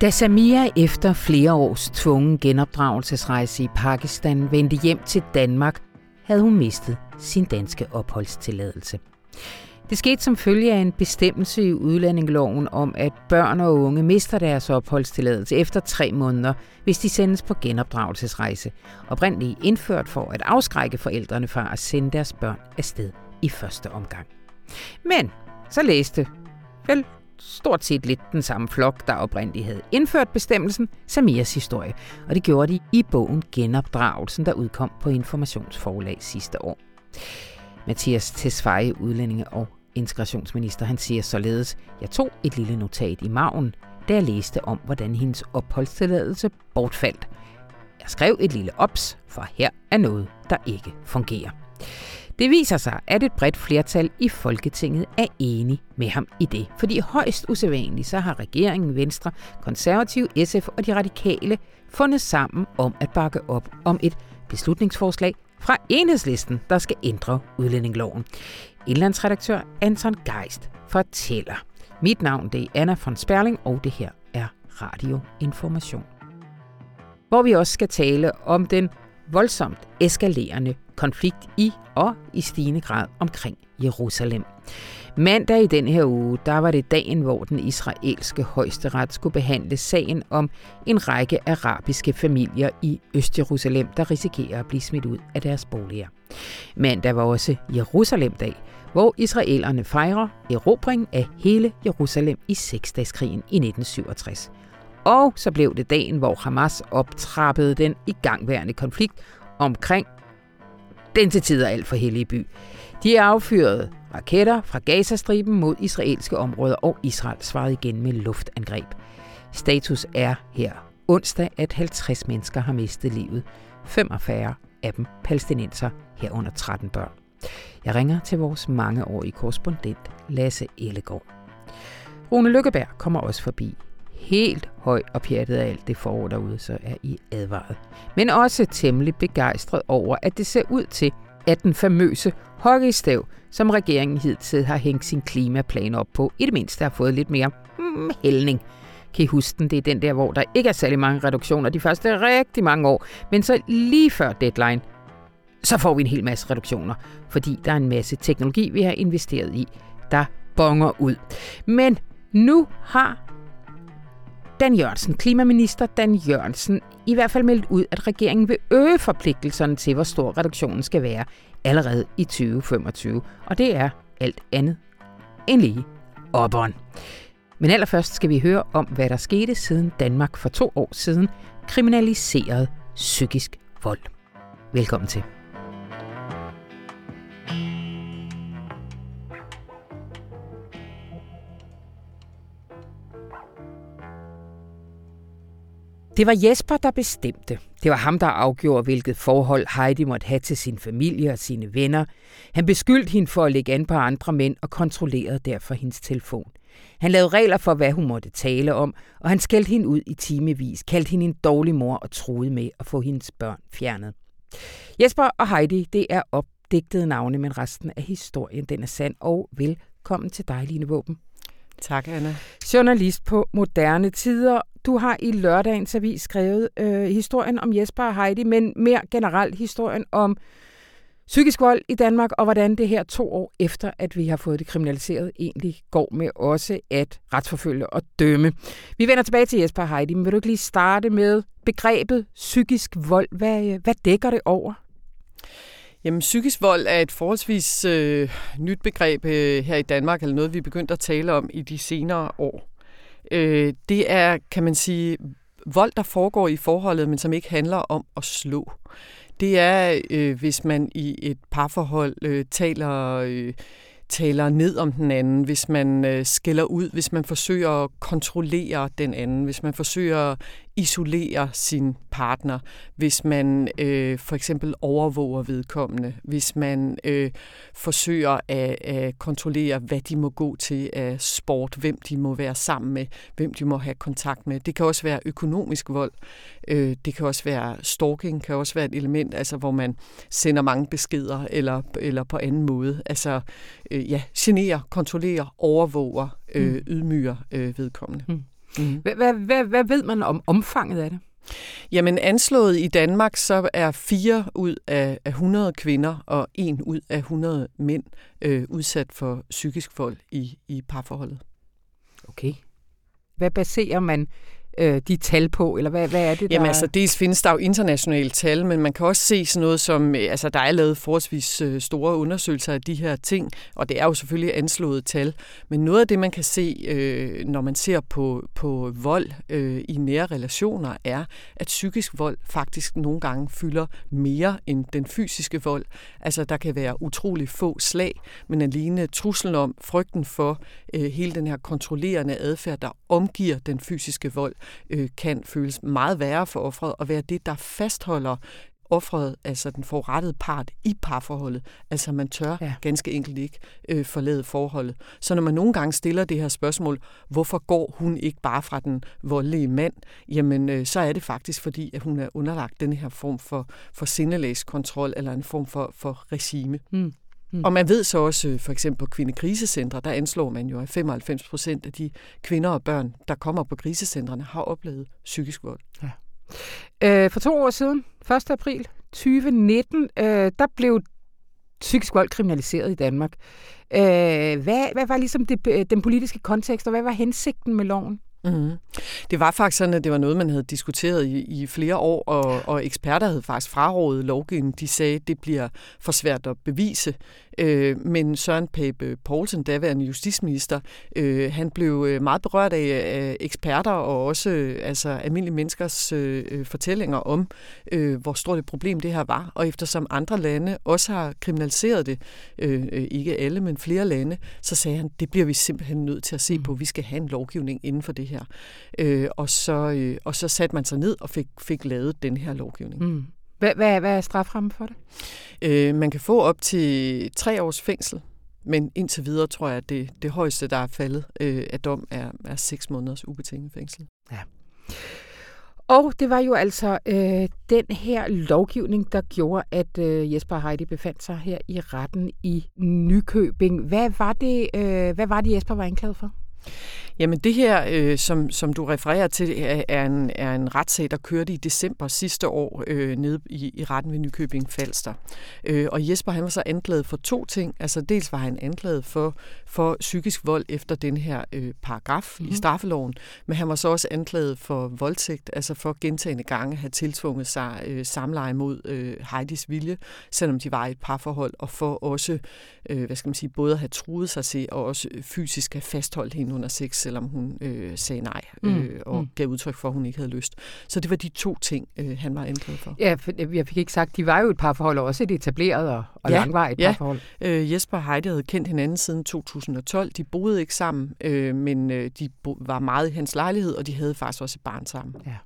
Da Samia efter flere års tvungen genopdragelsesrejse i Pakistan vendte hjem til Danmark, havde hun mistet sin danske opholdstilladelse. Det skete som følge af en bestemmelse i udlændingeloven om, at børn og unge mister deres opholdstilladelse efter tre måneder, hvis de sendes på genopdragelsesrejse, oprindeligt indført for at afskrække forældrene fra at sende deres børn afsted i første omgang. Men så læste vel stort set lidt den samme flok, der oprindeligt havde indført bestemmelsen, Samias historie, og det gjorde de i bogen Genopdragelsen, der udkom på Informationsforlag sidste år. Mathias Tesfaye, udlændinge og integrationsminister, han siger således, jeg tog et lille notat i maven, da jeg læste om, hvordan hendes opholdstilladelse bortfaldt. Jeg skrev et lille ops, for her er noget, der ikke fungerer. Det viser sig, at et bredt flertal i Folketinget er enige med ham i det. Fordi højst usædvanligt, så har regeringen, Venstre, Konservativ, SF og de radikale fundet sammen om at bakke op om et beslutningsforslag fra enhedslisten, der skal ændre udlændingloven. Indlandsredaktør Anton Geist fortæller. Mit navn det er Anna von Sperling, og det her er Radio Information. Hvor vi også skal tale om den voldsomt eskalerende konflikt i og i stigende grad omkring Jerusalem. Mandag i den her uge, der var det dagen, hvor den israelske højesteret skulle behandle sagen om en række arabiske familier i Øst-Jerusalem, der risikerer at blive smidt ud af deres boliger. Mandag var også Jerusalemdag, hvor israelerne fejrer erobring af hele Jerusalem i seksdagskrigen i 1967. Og så blev det dagen, hvor Hamas optrappede den igangværende konflikt omkring den til tider alt for hellige by. De affyrede raketter fra Gazastriben mod israelske områder, og Israel svarede igen med luftangreb. Status er her onsdag, at 50 mennesker har mistet livet. 45 af dem palæstinenser, herunder 13 børn. Jeg ringer til vores mangeårige korrespondent Lasse Ellegaard. Rune Lykkeberg kommer også forbi. Helt høj og pjattet af alt det forår derude, så er I advaret. Men også temmelig begejstret over, at det ser ud til, at den famøse hockeystav, som regeringen hidtil har hængt sin klimaplan op på, i det mindste har fået lidt mere mm, hældning. Kan I huske den? Det er den der, hvor der ikke er særlig mange reduktioner de første rigtig mange år. Men så lige før deadline, så får vi en hel masse reduktioner, fordi der er en masse teknologi, vi har investeret i, der bonger ud. Men nu har Dan Jørgensen, klimaminister Dan Jørgensen, i hvert fald meldt ud, at regeringen vil øge forpligtelserne til, hvor stor reduktionen skal være allerede i 2025. Og det er alt andet end lige opånd. Men allerførst skal vi høre om, hvad der skete siden Danmark for to år siden kriminaliserede psykisk vold. Velkommen til. Det var Jesper, der bestemte. Det var ham, der afgjorde, hvilket forhold Heidi måtte have til sin familie og sine venner. Han beskyldte hende for at lægge an på andre mænd og kontrollerede derfor hendes telefon. Han lavede regler for, hvad hun måtte tale om, og han skældte hende ud i timevis, kaldte hende en dårlig mor og troede med at få hendes børn fjernet. Jesper og Heidi, det er opdigtede navne, men resten af historien, den er sand. Og velkommen til dig, Line Våben. Tak, Anna. Journalist på Moderne Tider. Du har i lørdagens avis skrevet øh, historien om Jesper og Heidi, men mere generelt historien om psykisk vold i Danmark, og hvordan det her to år efter, at vi har fået det kriminaliseret, egentlig går med også at retsforfølge og dømme. Vi vender tilbage til Jesper og Heidi, men vil du ikke lige starte med begrebet psykisk vold? Hvad, øh, hvad dækker det over? Jamen, psykisk vold er et forholdsvis øh, nyt begreb øh, her i Danmark, eller noget, vi er begyndt at tale om i de senere år. Øh, det er, kan man sige, vold, der foregår i forholdet, men som ikke handler om at slå. Det er, øh, hvis man i et parforhold øh, taler... Øh, taler ned om den anden, hvis man øh, skælder ud, hvis man forsøger at kontrollere den anden, hvis man forsøger at isolere sin partner, hvis man øh, for eksempel overvåger vedkommende, hvis man øh, forsøger at, at kontrollere, hvad de må gå til af sport, hvem de må være sammen med, hvem de må have kontakt med. Det kan også være økonomisk vold, øh, det kan også være stalking, kan også være et element, altså hvor man sender mange beskeder eller, eller på anden måde, altså øh, ja, generer, kontrollerer, overvåger, øh, mm. ydmyger øh, vedkommende. Mm. Mm. Hvad, hvad, hvad ved man om omfanget af det? Jamen anslået i Danmark, så er 4 ud af 100 kvinder og 1 ud af 100 mænd øh, udsat for psykisk vold i, i parforholdet. Okay. Hvad baserer man øh, de tal på, eller hvad, hvad er det, der... Jamen altså, dels findes der jo internationale tal, men man kan også se sådan noget som, øh, altså der er lavet forholdsvis øh, store undersøgelser af de her ting, og det er jo selvfølgelig anslået tal, men noget af det, man kan se, øh, når man ser på, på vold øh, i nære relationer, er, at psykisk vold faktisk nogle gange fylder mere end den fysiske vold. Altså, der kan være utrolig få slag, men alene truslen om, frygten for øh, hele den her kontrollerende adfærd, der omgiver den fysiske vold, øh, kan føles meget værre for offret, og være det, der fastholder offret, altså den forurettede part i parforholdet. Altså man tør ja. ganske enkelt ikke øh, forlade forholdet. Så når man nogle gange stiller det her spørgsmål, hvorfor går hun ikke bare fra den voldelige mand, jamen øh, så er det faktisk fordi, at hun er underlagt den her form for, for sindelægskontrol, eller en form for, for regime. Mm. Mm. Og man ved så også, øh, for eksempel på kvindekrisecentre, der anslår man jo, at 95 procent af de kvinder og børn, der kommer på krisecentrene, har oplevet psykisk vold. Ja. Øh, for to år siden, 1. april 2019, øh, der blev psykisk vold kriminaliseret i Danmark. Øh, hvad, hvad var ligesom det, den politiske kontekst, og hvad var hensigten med loven? Mm. Det var faktisk sådan, at det var noget, man havde diskuteret i, i flere år, og, og eksperter havde faktisk frarådet lovgivningen. De sagde, at det bliver for svært at bevise. Øh, men Søren Pape Poulsen, daværende justitsminister, øh, han blev øh, meget berørt af, af eksperter og også øh, altså almindelige menneskers øh, øh, fortællinger om, øh, hvor stort et problem det her var. Og eftersom andre lande også har kriminaliseret det, øh, ikke alle, men flere lande, så sagde han, det bliver vi simpelthen nødt til at se mm. på. Vi skal have en lovgivning inden for det her. Øh, og, så, øh, og så satte man sig ned og fik, fik lavet den her lovgivning. Mm. Hvad, hvad, hvad er straframmen for det? Øh, man kan få op til tre års fængsel, men indtil videre tror jeg, at det, det højeste, der er faldet øh, af dom, er, er seks måneders ubetinget fængsel. Ja. Og det var jo altså øh, den her lovgivning, der gjorde, at øh, Jesper Heidi befandt sig her i retten i Nykøbing. Hvad var det, øh, hvad var det Jesper var anklaget for? Jamen det her, øh, som, som du refererer til, er en, er en retssag, der kørte i december sidste år øh, nede i, i retten ved Nykøbing Falster. Øh, og Jesper han var så anklaget for to ting. Altså dels var han anklaget for, for psykisk vold efter den her øh, paragraf mm. i mhm. straffeloven, men han var så også anklaget for voldtægt, altså for gentagende gange at have tiltvunget sig øh, samleje mod øh, Heidis vilje, selvom de var i et parforhold, og for også, øh, hvad skal man sige, både at have truet sig til og også fysisk at fastholde hende under sex selvom hun øh, sagde nej mm, øh, og mm. gav udtryk for, at hun ikke havde lyst. Så det var de to ting, øh, han var anklaget for. Ja, for jeg fik ikke sagt, de var jo et parforhold, også et etableret og, og ja, langvarigt ja. parforhold. Øh, Jesper og Heidi havde kendt hinanden siden 2012. De boede ikke sammen, øh, men øh, de var meget i hans lejlighed, og de havde faktisk også et barn sammen. Ja.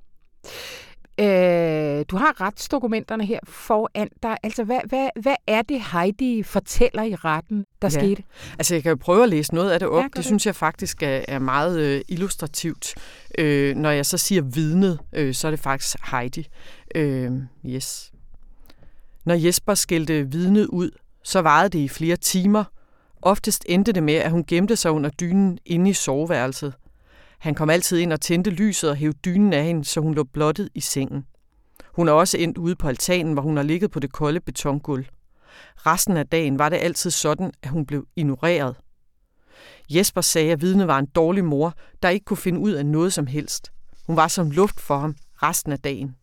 Øh, du har retsdokumenterne her foran dig. Altså, hvad, hvad, hvad er det, Heidi fortæller i retten, der ja. skete? Altså, jeg kan jo prøve at læse noget af det op. Ja, det, det synes jeg faktisk er, er meget øh, illustrativt. Øh, når jeg så siger vidnet, øh, så er det faktisk Heidi. Øh, yes. Når Jesper skældte vidnet ud, så varede det i flere timer. Oftest endte det med, at hun gemte sig under dynen inde i soveværelset. Han kom altid ind og tændte lyset og hævde dynen af hende, så hun lå blottet i sengen. Hun er også endt ude på altanen, hvor hun har ligget på det kolde betongulv. Resten af dagen var det altid sådan, at hun blev ignoreret. Jesper sagde, at vidne var en dårlig mor, der ikke kunne finde ud af noget som helst. Hun var som luft for ham resten af dagen.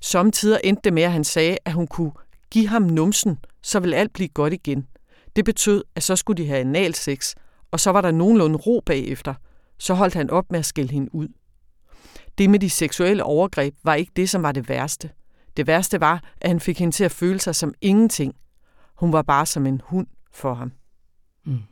Samtidig endte det med, at han sagde, at hun kunne give ham numsen, så ville alt blive godt igen. Det betød, at så skulle de have analsex, og så var der nogenlunde ro bagefter – så holdt han op med at skælde hende ud. Det med de seksuelle overgreb var ikke det, som var det værste. Det værste var, at han fik hende til at føle sig som ingenting. Hun var bare som en hund for ham. Mm.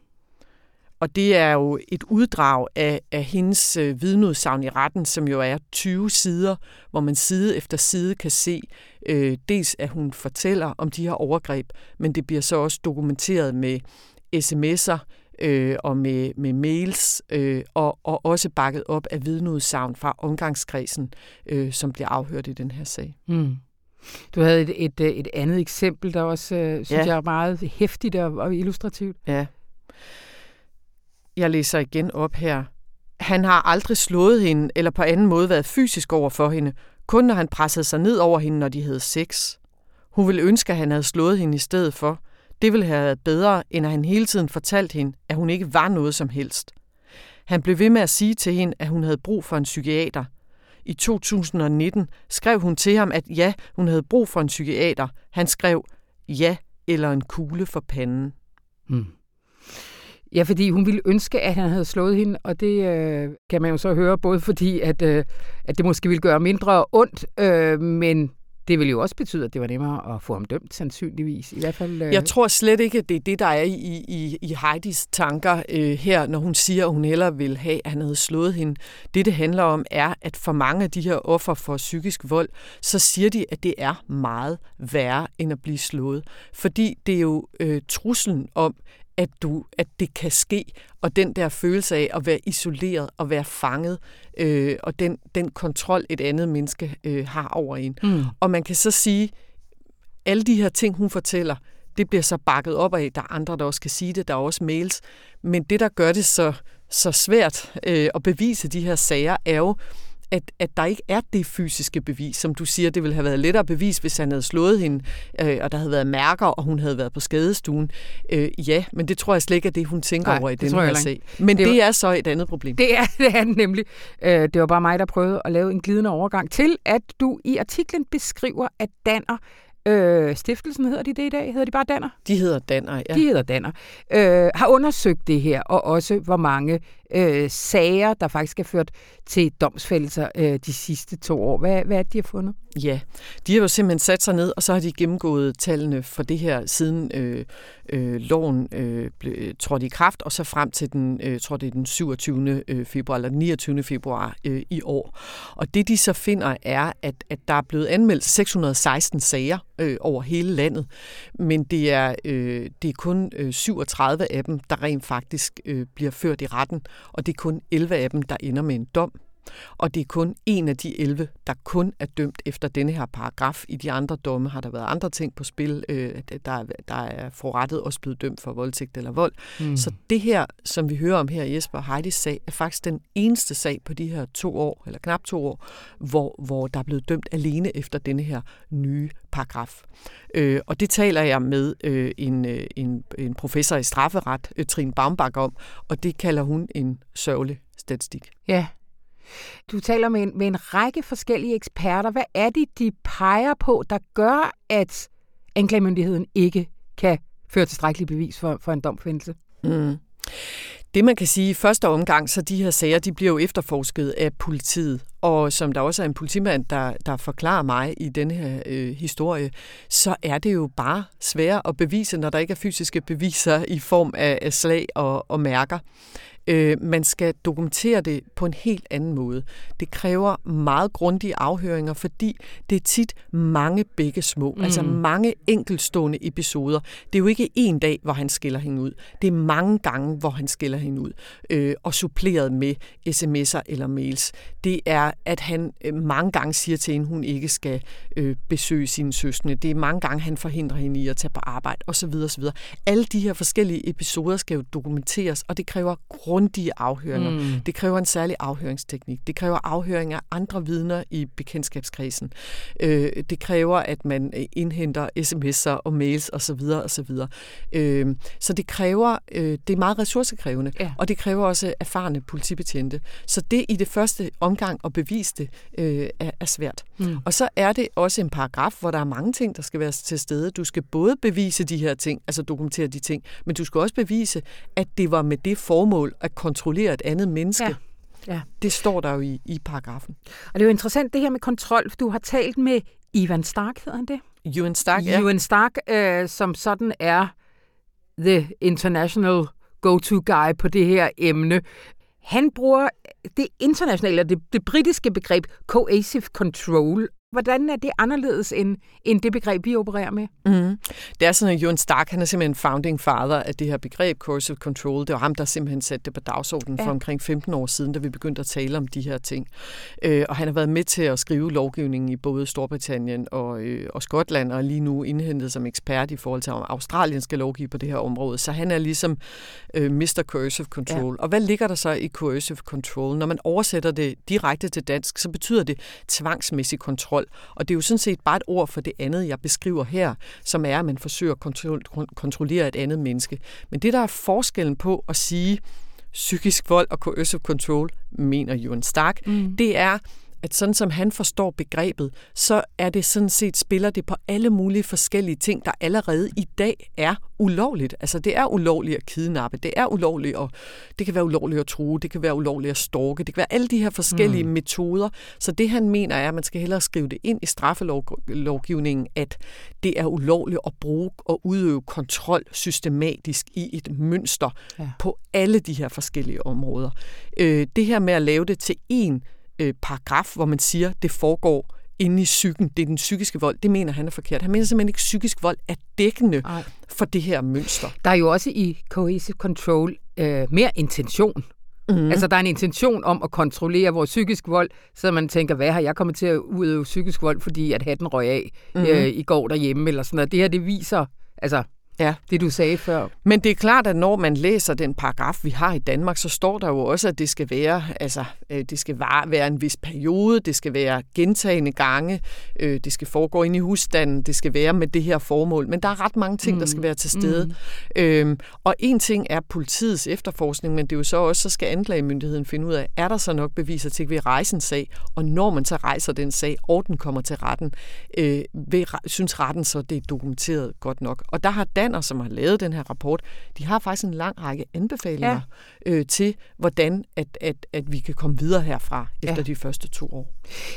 Og det er jo et uddrag af, af hendes øh, vidneudsagn i retten, som jo er 20 sider, hvor man side efter side kan se, øh, dels at hun fortæller om de her overgreb, men det bliver så også dokumenteret med sms'er, øh, og med, med mails, øh, og, og også bakket op af vidneudsagn fra omgangskredsen, øh, som bliver afhørt i den her sag. Mm. Du havde et, et, et andet eksempel, der også, øh, synes ja. jeg, er meget hæftigt og, og illustrativt. Ja. Jeg læser igen op her. Han har aldrig slået hende eller på anden måde været fysisk over for hende, kun når han pressede sig ned over hende, når de havde sex. Hun ville ønske, at han havde slået hende i stedet for. Det ville have været bedre, end at han hele tiden fortalte hende, at hun ikke var noget som helst. Han blev ved med at sige til hende, at hun havde brug for en psykiater. I 2019 skrev hun til ham, at ja, hun havde brug for en psykiater. Han skrev ja eller en kugle for panden. Hmm. Ja, fordi hun ville ønske, at han havde slået hende, og det øh, kan man jo så høre, både fordi, at, øh, at det måske ville gøre mindre ondt, øh, men det ville jo også betyde, at det var nemmere at få ham dømt, sandsynligvis. I hvert fald, øh... Jeg tror slet ikke, at det er det, der er i, i, i Heidis tanker øh, her, når hun siger, at hun hellere vil have, at han havde slået hende. Det, det handler om, er, at for mange af de her offer for psykisk vold, så siger de, at det er meget værre end at blive slået. Fordi det er jo øh, truslen om, at, du, at det kan ske, og den der følelse af at være isoleret og være fanget, øh, og den, den kontrol, et andet menneske øh, har over en. Mm. Og man kan så sige, alle de her ting, hun fortæller, det bliver så bakket op af, der er andre, der også kan sige det, der er også mails. Men det, der gør det så, så svært øh, at bevise de her sager, er jo, at, at der ikke er det fysiske bevis, som du siger, det ville have været lettere bevis, hvis han havde slået hende, øh, og der havde været mærker, og hun havde været på skadestuen. Øh, ja, men det tror jeg slet ikke er det, hun tænker Nej, over i den her sag. Men det, det er så et andet problem. Det er det er nemlig. Øh, det var bare mig, der prøvede at lave en glidende overgang til, at du i artiklen beskriver, at Danner Øh, stiftelsen hedder de det i dag? Hedder de bare Danner? De hedder Danner, ja. De hedder Danner. Øh, har undersøgt det her, og også hvor mange øh, sager, der faktisk er ført til domsfældelser øh, de sidste to år. Hvad, hvad er det, de har fundet? Ja, de har jo simpelthen sat sig ned, og så har de gennemgået tallene for det her siden øh, øh, loven øh, blev, trådte i kraft, og så frem til den, øh, tror det er den 27. Øh, februar eller 29. februar øh, i år. Og det de så finder er, at, at der er blevet anmeldt 616 sager øh, over hele landet, men det er, øh, det er kun øh, 37 af dem, der rent faktisk øh, bliver ført i retten, og det er kun 11 af dem, der ender med en dom. Og det er kun en af de 11, der kun er dømt efter denne her paragraf. I de andre domme har der været andre ting på spil. Øh, der, der er forrettet også blevet dømt for voldtægt eller vold. Mm. Så det her, som vi hører om her i Jesper Heidis sag, er faktisk den eneste sag på de her to år, eller knap to år, hvor, hvor der er blevet dømt alene efter denne her nye paragraf. Øh, og det taler jeg med øh, en, øh, en, en professor i strafferet, øh, Trine Baumbach, om, og det kalder hun en sørgelig statistik. Ja, du taler med en, med en række forskellige eksperter. Hvad er det, de peger på, der gør, at anklagemyndigheden ikke kan føre tilstrækkeligt bevis for, for en domfændelse? Mm. Det man kan sige i første omgang, så de her sager, de bliver jo efterforsket af politiet. Og som der også er en politimand, der, der forklarer mig i den her øh, historie, så er det jo bare svært at bevise, når der ikke er fysiske beviser i form af, af slag og, og mærker. Øh, man skal dokumentere det på en helt anden måde. Det kræver meget grundige afhøringer, fordi det er tit mange begge små, mm. altså mange enkeltstående episoder. Det er jo ikke en dag, hvor han skiller hende ud. Det er mange gange, hvor han skiller hende ud, øh, og suppleret med sms'er eller mails. Det er, at han øh, mange gange siger til hende, hun ikke skal øh, besøge sine søstre. Det er mange gange, han forhindrer hende i at tage på arbejde, osv. osv. Alle de her forskellige episoder skal jo dokumenteres, og det kræver grundige afhøringer. Mm. Det kræver en særlig afhøringsteknik. Det kræver afhøring af andre vidner i bekendtskabskredsen. Øh, det kræver, at man øh, indhenter sms'er og mails osv. osv. Øh, så det kræver, øh, det er meget ressourcekrævende, ja. og det kræver også erfarne politibetjente. Så det i det første omgang at bevise det øh, er, er svært. Mm. Og så er det også en paragraf, hvor der er mange ting, der skal være til stede. Du skal både bevise de her ting, altså dokumentere de ting, men du skal også bevise, at det var med det formål at kontrollere et andet menneske. Ja. Ja. Det står der jo i, i paragrafen. Og det er jo interessant det her med kontrol. Du har talt med Ivan Stark, hedder han det? Ewan Stark, ja. Ewan Stark, øh, som sådan er the international go-to guy på det her emne. Han bruger det internationale, det, det britiske begreb coercive control. Hvordan er det anderledes end, end det begreb, vi opererer med? Mm. Det er sådan, at Jon Stark, han er simpelthen founding father af det her begreb coercive control. Det var ham, der simpelthen satte det på dagsordenen ja. for omkring 15 år siden, da vi begyndte at tale om de her ting. Øh, og han har været med til at skrive lovgivningen i både Storbritannien og, øh, og Skotland, og lige nu indhentet som ekspert i forhold til, om Australien skal lovgive på det her område. Så han er ligesom øh, Mr. Coercive Control. Ja. Og hvad ligger der så i coercive control? Når man oversætter det direkte til dansk, så betyder det tvangsmæssig kontrol. Og det er jo sådan set bare et ord for det andet, jeg beskriver her, som er, at man forsøger at kontrollere et andet menneske. Men det, der er forskellen på at sige psykisk vold og coercive control, mener Jon Stark, mm. det er, at sådan som han forstår begrebet, så er det sådan set, spiller det på alle mulige forskellige ting, der allerede i dag er ulovligt. Altså det er ulovligt at kidnappe, det er ulovligt at, det kan være ulovligt at true, det kan være ulovligt at storke, det kan være alle de her forskellige mm. metoder. Så det han mener er, at man skal hellere skrive det ind i straffelovgivningen, at det er ulovligt at bruge og udøve kontrol systematisk i et mønster ja. på alle de her forskellige områder. Øh, det her med at lave det til en øh, paragraf, hvor man siger, det foregår inde i psyken, det er den psykiske vold, det mener han er forkert. Han mener simpelthen ikke, at psykisk vold er dækkende Ej. for det her mønster. Der er jo også i cohesive control øh, mere intention. Mm. Altså, der er en intention om at kontrollere vores psykisk vold, så man tænker, hvad har jeg kommet til at udøve psykisk vold, fordi at hatten røg af mm. øh, i går derhjemme, eller sådan noget. Det her, det viser, altså, Ja. Det du sagde før. Men det er klart, at når man læser den paragraf, vi har i Danmark, så står der jo også, at det skal være, altså, øh, det skal være en vis periode, det skal være gentagende gange, øh, det skal foregå ind i husstanden, det skal være med det her formål. Men der er ret mange ting, mm. der skal være til stede. Mm. Øhm, og en ting er politiets efterforskning, men det er jo så også, så skal anklagemyndigheden finde ud af, er der så nok beviser til, at vi rejse en sag, og når man så rejser den sag, og den kommer til retten, øh, vil, synes retten så, det er dokumenteret godt nok. Og der har Danner, som har lavet den her rapport, de har faktisk en lang række anbefalinger ja. øh, til, hvordan at, at, at vi kan komme videre herfra efter ja. de første to år.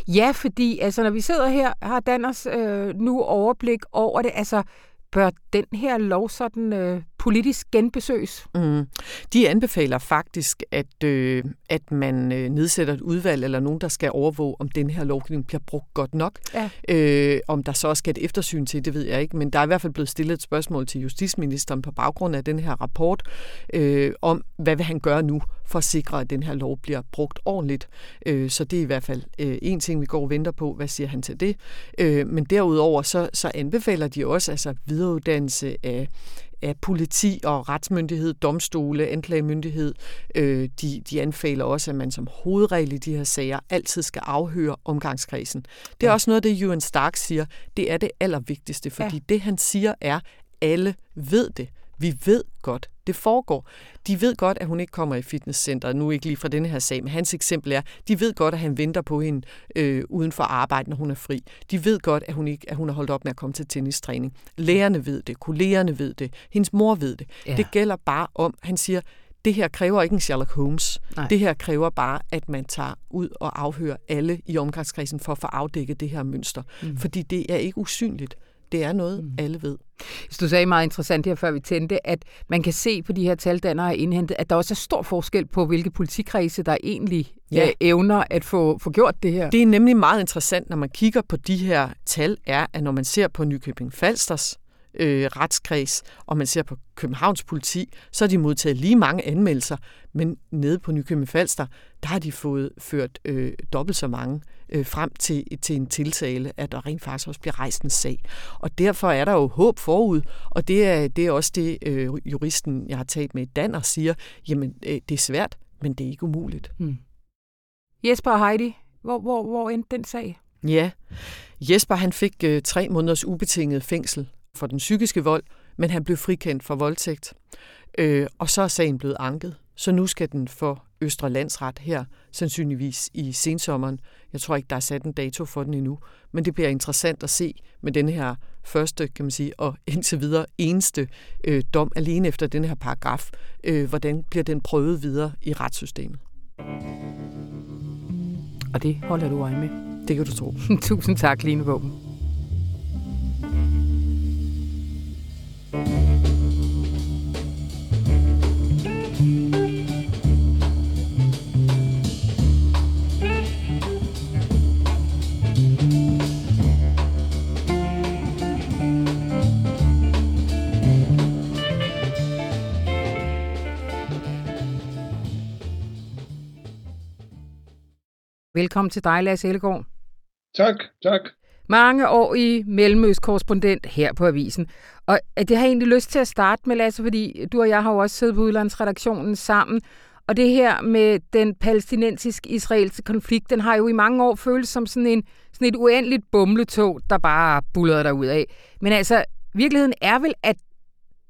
Ja, fordi altså, når vi sidder her, har Danners øh, nu overblik over det. Altså, bør den her lov sådan øh, politisk genbesøges? Mm. De anbefaler faktisk, at, øh, at man øh, nedsætter et udvalg eller nogen, der skal overvåge, om den her lovgivning bliver brugt godt nok. Ja. Øh, om der så også skal et eftersyn til, det ved jeg ikke, men der er i hvert fald blevet stillet et spørgsmål til justitsministeren på baggrund af den her rapport, øh, om hvad vil han gøre nu for at sikre, at den her lov bliver brugt ordentligt. Øh, så det er i hvert fald øh, en ting, vi går og venter på. Hvad siger han til det? Øh, men derudover så, så anbefaler de også altså videreuddannelse af af politi og retsmyndighed, domstole, anklagemyndighed. Øh, de, de anbefaler også, at man som hovedregel i de her sager altid skal afhøre omgangskredsen. Det er ja. også noget, det Ewan Stark siger. Det er det allervigtigste, fordi ja. det han siger er, alle ved det. Vi ved godt, det foregår. De ved godt, at hun ikke kommer i fitnesscenteret. Nu ikke lige fra denne her sag, men hans eksempel er, de ved godt, at han venter på hende øh, uden for arbejde, når hun er fri. De ved godt, at hun, ikke, at hun har holdt op med at komme til tennistræning. Lærerne ved det, kollegerne ved det, hendes mor ved det. Ja. Det gælder bare om, han siger, det her kræver ikke en Sherlock Holmes. Nej. Det her kræver bare, at man tager ud og afhører alle i omgangskredsen for at få afdækket det her mønster. Mm. Fordi det er ikke usynligt. Det er noget, mm. alle ved. Du sagde meget interessant her, før vi tændte, at man kan se på de her tal, der har indhentet, at der også er stor forskel på, hvilke politikredse, der egentlig ja. evner at få, få gjort det her. Det er nemlig meget interessant, når man kigger på de her tal, er, at når man ser på Nykøbing Falsters øh, retskreds, og man ser på Københavns politi, så har de modtaget lige mange anmeldelser, men nede på Nykøbing Falster, der har de fået ført øh, dobbelt så mange øh, frem til, til en tiltale, at der rent faktisk også bliver rejst en sag. Og derfor er der jo håb forud, og det er, det er også det, øh, juristen, jeg har talt med i Danner, siger, jamen øh, det er svært, men det er ikke umuligt. Hmm. Jesper og Heidi, hvor, hvor, hvor endte den sag? Ja, Jesper han fik øh, tre måneders ubetinget fængsel for den psykiske vold, men han blev frikendt for voldtægt. Øh, og så er sagen blevet anket, så nu skal den for Østre Landsret her, sandsynligvis i sensommeren. Jeg tror ikke, der er sat en dato for den endnu, men det bliver interessant at se med den her første, kan man sige, og indtil videre eneste øh, dom alene efter den her paragraf. Øh, hvordan bliver den prøvet videre i retssystemet? Og det holder du øje med? Det kan du tro. Tusind tak, Line Våben. Velkommen til dig, Lars Ellegaard. Tak, tak. Mange år i Mellemøst-korrespondent her på Avisen. Og det har jeg egentlig lyst til at starte med, Lasse, fordi du og jeg har jo også siddet på udlandsredaktionen sammen. Og det her med den palæstinensisk-israelske konflikt, den har jo i mange år føltes som sådan, en, sådan et uendeligt bumletog, der bare bullerede der ud af. Men altså, virkeligheden er vel, at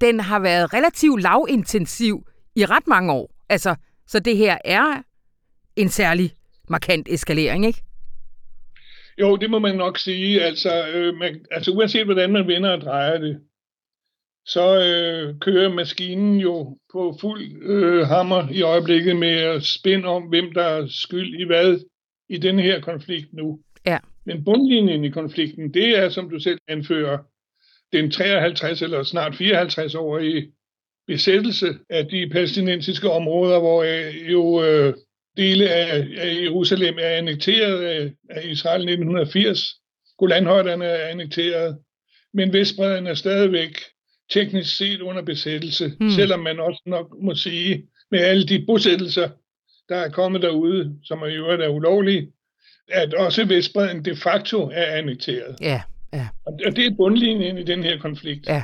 den har været relativt lavintensiv i ret mange år. Altså, så det her er en særlig markant eskalering, ikke? Jo, det må man nok sige. Altså, øh, man, altså uanset hvordan man vender og drejer det, så øh, kører maskinen jo på fuld øh, hammer i øjeblikket med at spænde om, hvem der er skyld i hvad i den her konflikt nu. Ja. Men bundlinjen i konflikten, det er, som du selv anfører, den 53 eller snart 54-årige besættelse af de palæstinensiske områder, hvor øh, jo øh, dele af, af Jerusalem er annekteret af, af Israel 1980. Golanhøjderne er annekteret, men Vestbreden er stadigvæk teknisk set under besættelse, hmm. selvom man også nok må sige, med alle de bosættelser, der er kommet derude, som er jo er ulovlige, at også Vestbreden de facto er annekteret. Ja, ja. Og det er bundlinjen i den her konflikt. Ja.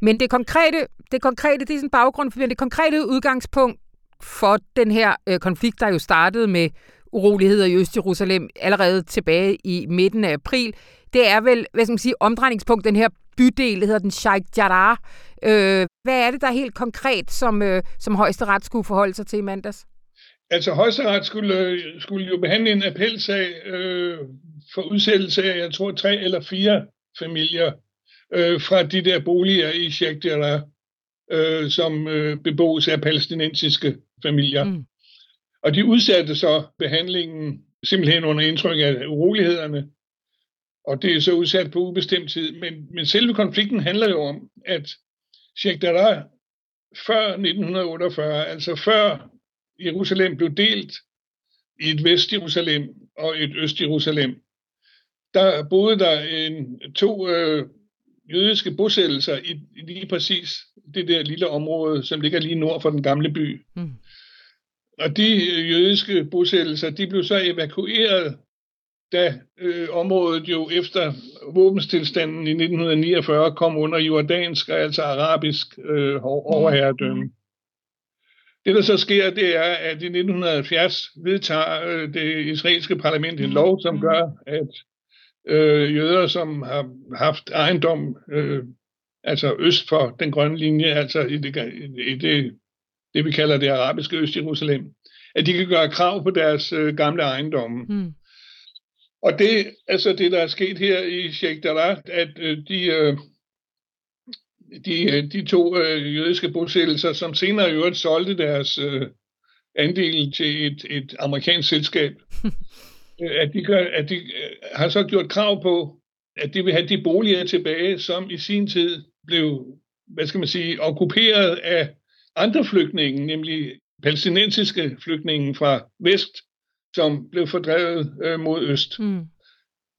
Men det konkrete, det konkrete, det er sådan baggrund for det konkrete udgangspunkt for den her øh, konflikt, der jo startede med uroligheder i Øst-Jerusalem allerede tilbage i midten af april, det er vel, hvad skal man sige, omdrejningspunkt, den her bydel, der hedder den Sheikh Jarrah. Øh, hvad er det, der helt konkret, som, øh, som højesteret skulle forholde sig til i mandags? Altså højesteret skulle, øh, skulle jo behandle en appelsag øh, for udsættelse af, jeg tror, tre eller fire familier øh, fra de der boliger i Sheikh Jarrah, øh, som øh, beboes af palæstinensiske familier. Mm. Og de udsatte så behandlingen simpelthen under indtryk af urolighederne, og det er så udsat på ubestemt tid. Men, men selve konflikten handler jo om, at Sheikh Jarrah før 1948, altså før Jerusalem blev delt i et Vest-Jerusalem og et Øst-Jerusalem, der boede der en, to øh, jødiske bosættelser i, i lige præcis det der lille område, som ligger lige nord for den gamle by. Mm. Og de øh, jødiske bosættelser, de blev så evakueret, da øh, området jo efter våbenstilstanden i 1949 kom under jordansk, altså arabisk øh, overherredømme. Mm. Det, der så sker, det er, at i 1970 vedtager øh, det israelske parlament en lov, som gør, at øh, jøder, som har haft ejendom, øh, altså øst for den grønne linje, altså i det, i det, det vi kalder det arabiske Øst-Jerusalem, at de kan gøre krav på deres øh, gamle ejendomme. Mm. Og det, altså det, der er sket her i Sheikh Jarrah, at øh, de, øh, de, øh, de to øh, jødiske bosættelser, som senere i øvrigt solgte deres øh, andel til et, et amerikansk selskab, at de, gør, at de øh, har så gjort krav på, at de vil have de boliger tilbage, som i sin tid blev, hvad skal man sige, okkuperet af andre flygtninge, nemlig palæstinensiske flygtninge fra vest, som blev fordrevet øh, mod øst. Mm.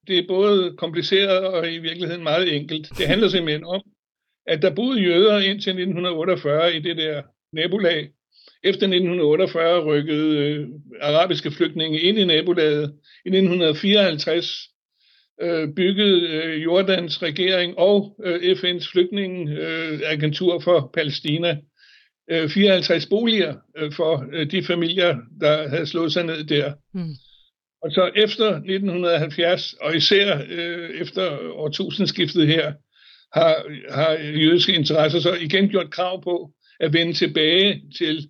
Det er både kompliceret og i virkeligheden meget enkelt. Det handler simpelthen om, at der boede jøder indtil 1948 i det der nabolag. Efter 1948 rykkede øh, arabiske flygtninge ind i nabolaget. I 1954 øh, byggede øh, Jordans regering og øh, FN's flygtningeagentur øh, for Palæstina 54 øh, boliger øh, for øh, de familier, der havde slået sig ned der. Mm. Og så efter 1970, og især øh, efter årtusindskiftet her, har, har jødiske interesser så igen gjort krav på at vende tilbage til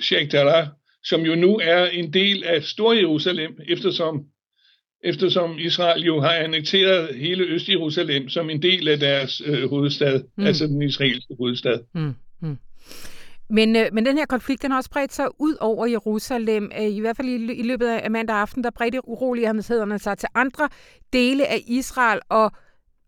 Sheikh Jarrah, som jo nu er en del af Stor-Jerusalem, eftersom, eftersom Israel jo har annekteret hele Øst-Jerusalem som en del af deres øh, hovedstad, mm. altså den israelske hovedstad. Mm. Mm. Men, øh, men den her konflikt, den har også bredt sig ud over Jerusalem. Øh, I hvert fald i, i løbet af mandag aften, der bredte urolighederne sig til andre dele af Israel, og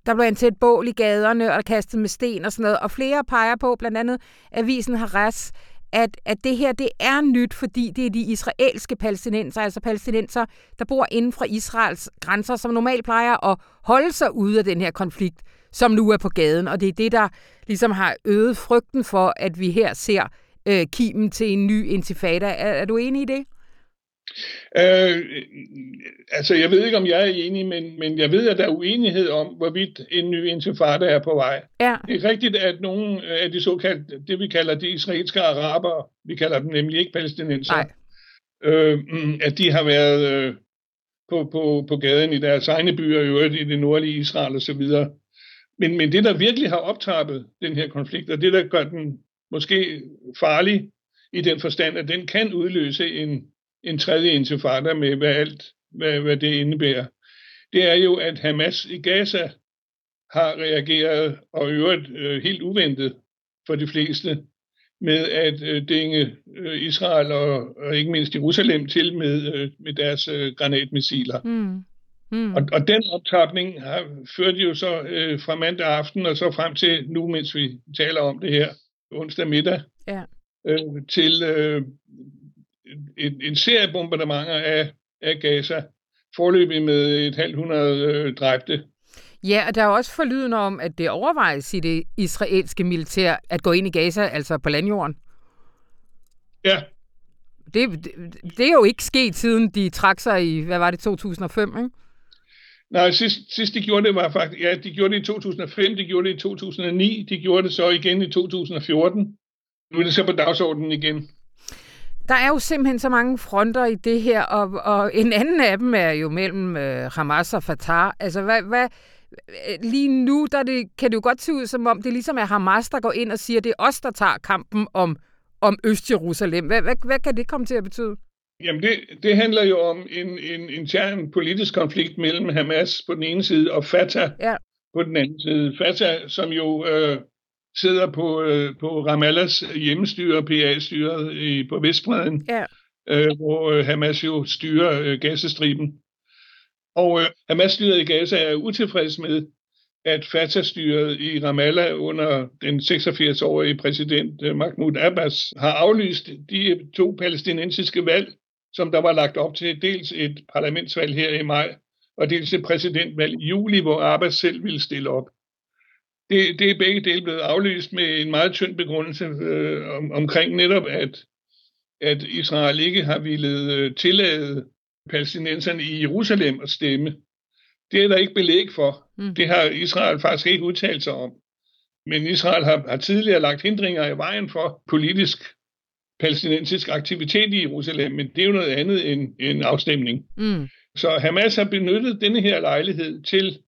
der blev antændt bål i gaderne og kastet med sten og sådan noget. Og flere peger på, blandt andet avisen Haras, at, at det her det er nyt, fordi det er de israelske palæstinenser, altså palæstinenser, der bor inden for Israels grænser, som normalt plejer at holde sig ude af den her konflikt, som nu er på gaden. Og det er det, der ligesom har øget frygten for, at vi her ser øh, kimen til en ny intifada. Er, er du enig i det? Øh, altså, jeg ved ikke, om jeg er enig, men, men jeg ved, at der er uenighed om, hvorvidt en ny intifada er på vej. Ja. Det er rigtigt, at nogle af de såkaldte, det vi kalder de israelske araber, vi kalder dem nemlig ikke palæstinenser, øh, mm, at de har været øh, på, på, på gaden i deres egne byer, i øvrigt i det nordlige Israel osv. Men, men det, der virkelig har optrappet den her konflikt, og det, der gør den måske farlig i den forstand, at den kan udløse en, en tredje intifada med, hvad alt hvad, hvad det indebærer, det er jo, at Hamas i Gaza har reageret, og i øvrigt øh, helt uventet for de fleste, med at øh, dænge øh, Israel og, og ikke mindst Jerusalem til med, øh, med deres øh, granatmissiler. Mm. Mm. Og, og den optrapning har ført jo så øh, fra mandag aften og så frem til nu, mens vi taler om det her onsdag middag, ja. øh, til øh, en, en serie bombardementer af, af Gaza, forløbig med et halvt hundrede øh, dræbte. Ja, og der er også forlyden om, at det overvejes i det israelske militær at gå ind i Gaza, altså på landjorden. Ja. Det, det, det er jo ikke sket, siden de trak sig i, hvad var det, 2005, ikke? Nej, sidst, sidst de gjorde det var faktisk, ja, de gjorde det i 2005, de gjorde det i 2009, de gjorde det så igen i 2014. Nu er det så på dagsordenen igen. Der er jo simpelthen så mange fronter i det her, og, og en anden af dem er jo mellem øh, Hamas og Fatah. Altså, hvad, hvad, lige nu der det, kan det jo godt se ud, som om det ligesom er Hamas, der går ind og siger, at det er os, der tager kampen om, om Øst-Jerusalem. Hvad, hvad, hvad kan det komme til at betyde? Jamen det, det handler jo om en, en intern politisk konflikt mellem Hamas på den ene side og Fatah ja. på den anden side. Fatah, som jo øh, sidder på, øh, på Ramallahs hjemmestyre, PA-styret i, på Vestbreden, ja. øh, hvor øh, Hamas jo styrer øh, Gazastriben. Og øh, Hamas-styret i Gaza er utilfreds med, at Fatah-styret i Ramallah under den 86-årige præsident øh, Mahmoud Abbas har aflyst de to palæstinensiske valg, som der var lagt op til dels et parlamentsvalg her i maj, og dels et præsidentvalg i juli, hvor Abbas selv ville stille op. Det, det er begge dele blevet aflyst med en meget tynd begrundelse øh, om, omkring netop, at, at Israel ikke har ville øh, tillade palæstinenserne i Jerusalem at stemme. Det er der ikke belæg for. Mm. Det har Israel faktisk ikke udtalt sig om. Men Israel har, har tidligere lagt hindringer i vejen for politisk palæstinensisk aktivitet i Jerusalem, men det er jo noget andet end en afstemning. Mm. Så Hamas har benyttet denne her lejlighed til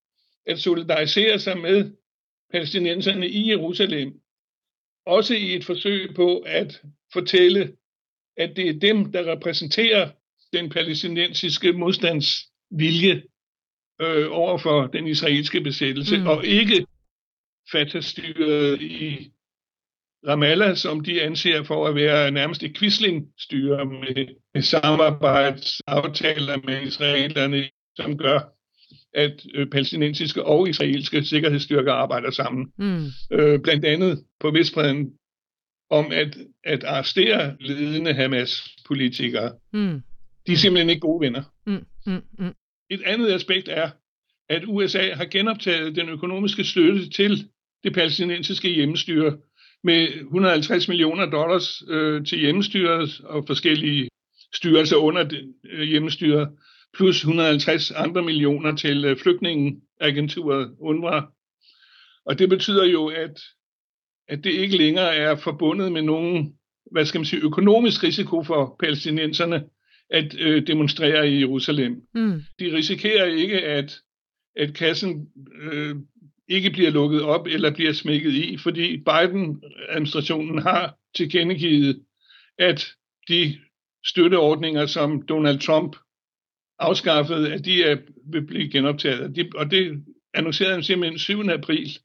at solidarisere sig med palæstinenserne i Jerusalem, også i et forsøg på at fortælle, at det er dem, der repræsenterer den palæstinensiske modstandsvilje øh, over for den israelske besættelse, mm. og ikke Fatah-styret i Ramallah, som de anser for at være nærmest et quislingstyre med, med samarbejdsaftaler med israelerne, som gør, at øh, palæstinensiske og israelske sikkerhedsstyrker arbejder sammen. Mm. Øh, blandt andet på Vestbreden om at, at arrestere ledende Hamas-politikere. Mm. De er simpelthen ikke gode venner. Mm. Mm. Mm. Et andet aspekt er, at USA har genoptaget den økonomiske støtte til det palæstinensiske hjemmestyre med 150 millioner dollars øh, til hjemmestyret og forskellige styrelser under det, øh, hjemmestyret, plus 150 andre millioner til øh, flygtningeagenturet UNRWA. Og det betyder jo, at, at det ikke længere er forbundet med nogen hvad skal man sige, økonomisk risiko for palæstinenserne at øh, demonstrere i Jerusalem. Mm. De risikerer ikke, at, at kassen øh, ikke bliver lukket op eller bliver smækket i, fordi Biden-administrationen har tilkendegivet, at de støtteordninger, som Donald Trump afskaffede, at de er, vil blive genoptaget. De, og det annoncerede han simpelthen 7. april.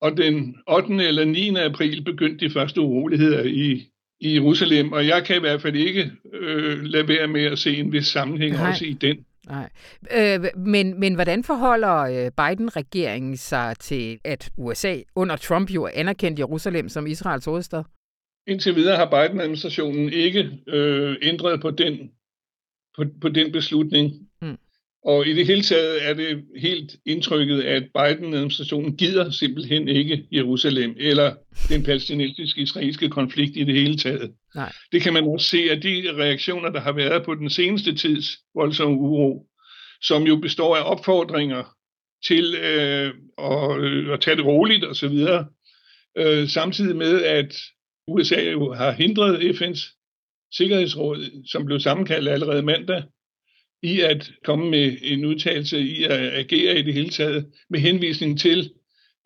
Og den 8. eller 9. april begyndte de første uroligheder i, i Jerusalem, og jeg kan i hvert fald ikke øh, lade være med at se en vis sammenhæng Nej. også i den. Nej. Øh, men, men hvordan forholder øh, Biden-regeringen sig til, at USA under Trump jo anerkendt Jerusalem som Israels hovedstad? Indtil videre har Biden-administrationen ikke øh, ændret på den, på, på den beslutning. Mm. Og i det hele taget er det helt indtrykket, at Biden-administrationen gider simpelthen ikke Jerusalem eller den palæstinensiske-israelske konflikt i det hele taget. Nej. Det kan man også se af de reaktioner, der har været på den seneste tids voldsomme uro, som jo består af opfordringer til øh, at, øh, at tage det roligt osv., øh, samtidig med, at USA jo har hindret FN's Sikkerhedsråd, som blev sammenkaldt allerede mandag, i at komme med en udtalelse i at agere i det hele taget, med henvisning til,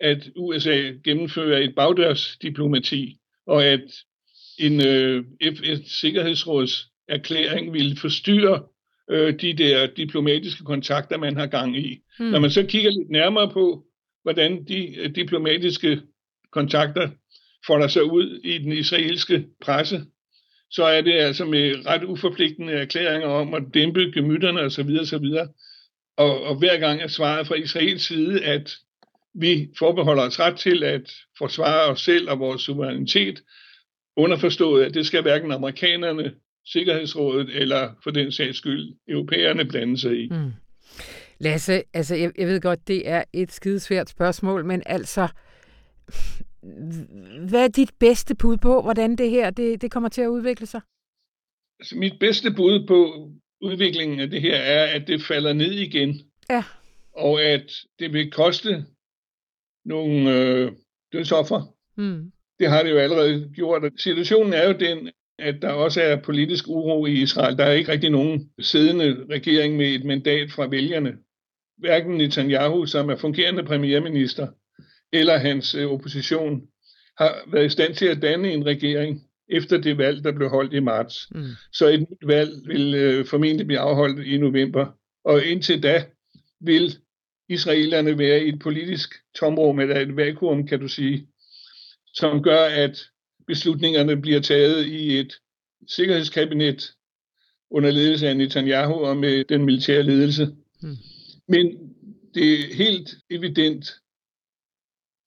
at USA gennemfører et bagdørsdiplomati, og at en øh, FN's Sikkerhedsråds erklæring ville forstyrre øh, de der diplomatiske kontakter, man har gang i. Hmm. Når man så kigger lidt nærmere på, hvordan de øh, diplomatiske kontakter folder sig ud i den israelske presse, så er det altså med ret uforpligtende erklæringer om at dæmpe gemytterne osv. osv. Og, og hver gang er svaret fra Israels side, at vi forbeholder os ret til at forsvare os selv og vores suverænitet, underforstået, at det skal hverken amerikanerne, Sikkerhedsrådet eller for den sags skyld europæerne blande sig i. Mm. Lasse, altså jeg, jeg ved godt, det er et skidesvært spørgsmål, men altså, hvad er dit bedste bud på, hvordan det her det, det kommer til at udvikle sig? Altså, mit bedste bud på udviklingen af det her er, at det falder ned igen. Ja. Og at det vil koste nogle øh, dødsoffer. Mm. Det har det jo allerede gjort. Situationen er jo den, at der også er politisk uro i Israel. Der er ikke rigtig nogen siddende regering med et mandat fra vælgerne. Hverken Netanyahu, som er fungerende premierminister, eller hans øh, opposition har været i stand til at danne en regering efter det valg, der blev holdt i marts. Mm. Så et nyt valg vil øh, formentlig blive afholdt i november. Og indtil da vil israelerne være i et politisk tomrum, eller et vakuum, kan du sige, som gør, at beslutningerne bliver taget i et sikkerhedskabinet under ledelse af Netanyahu og med den militære ledelse. Mm. Men det er helt evident,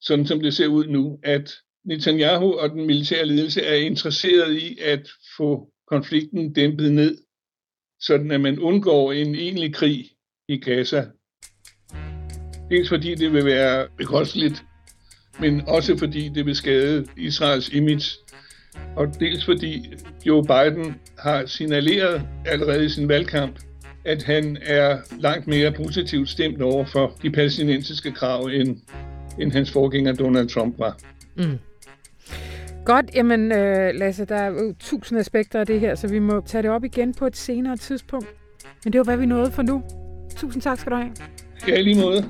sådan som det ser ud nu, at Netanyahu og den militære ledelse er interesseret i at få konflikten dæmpet ned, sådan at man undgår en egentlig krig i Gaza. Dels fordi det vil være bekosteligt, men også fordi det vil skade Israels image, og dels fordi Joe Biden har signaleret allerede i sin valgkamp, at han er langt mere positivt stemt over for de palæstinensiske krav, end end hans forgænger Donald Trump var. Mm. Godt, jamen øh, Lasse, der er jo tusind aspekter af det her, så vi må tage det op igen på et senere tidspunkt. Men det var, hvad vi nåede for nu. Tusind tak skal du have. Ja, lige måde.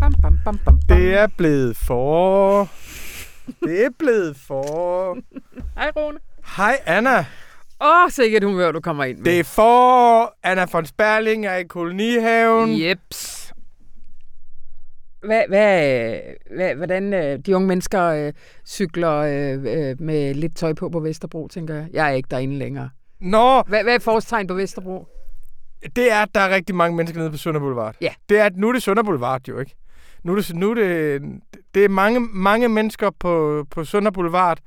Bam, bam, bam, bam. Det er blevet for det er blevet for... Hej, Rune. Hej, Anna. Åh, oh, sikkert humør, du kommer ind med. Det er for Anna von Sperling er i kolonihaven. Jeps. Hvad, hvad, hvad, hvordan øh, de unge mennesker øh, cykler øh, øh, med lidt tøj på på Vesterbro, tænker jeg. Jeg er ikke derinde længere. Nå. Hvad, hvad er forårstegn på Vesterbro? Det er, at der er rigtig mange mennesker nede på Sønder Boulevard. Ja. Det er, at nu er det Sønder Boulevard jo, ikke? Nu er det, nu er det, det er mange, mange mennesker på, på Sønder Boulevard,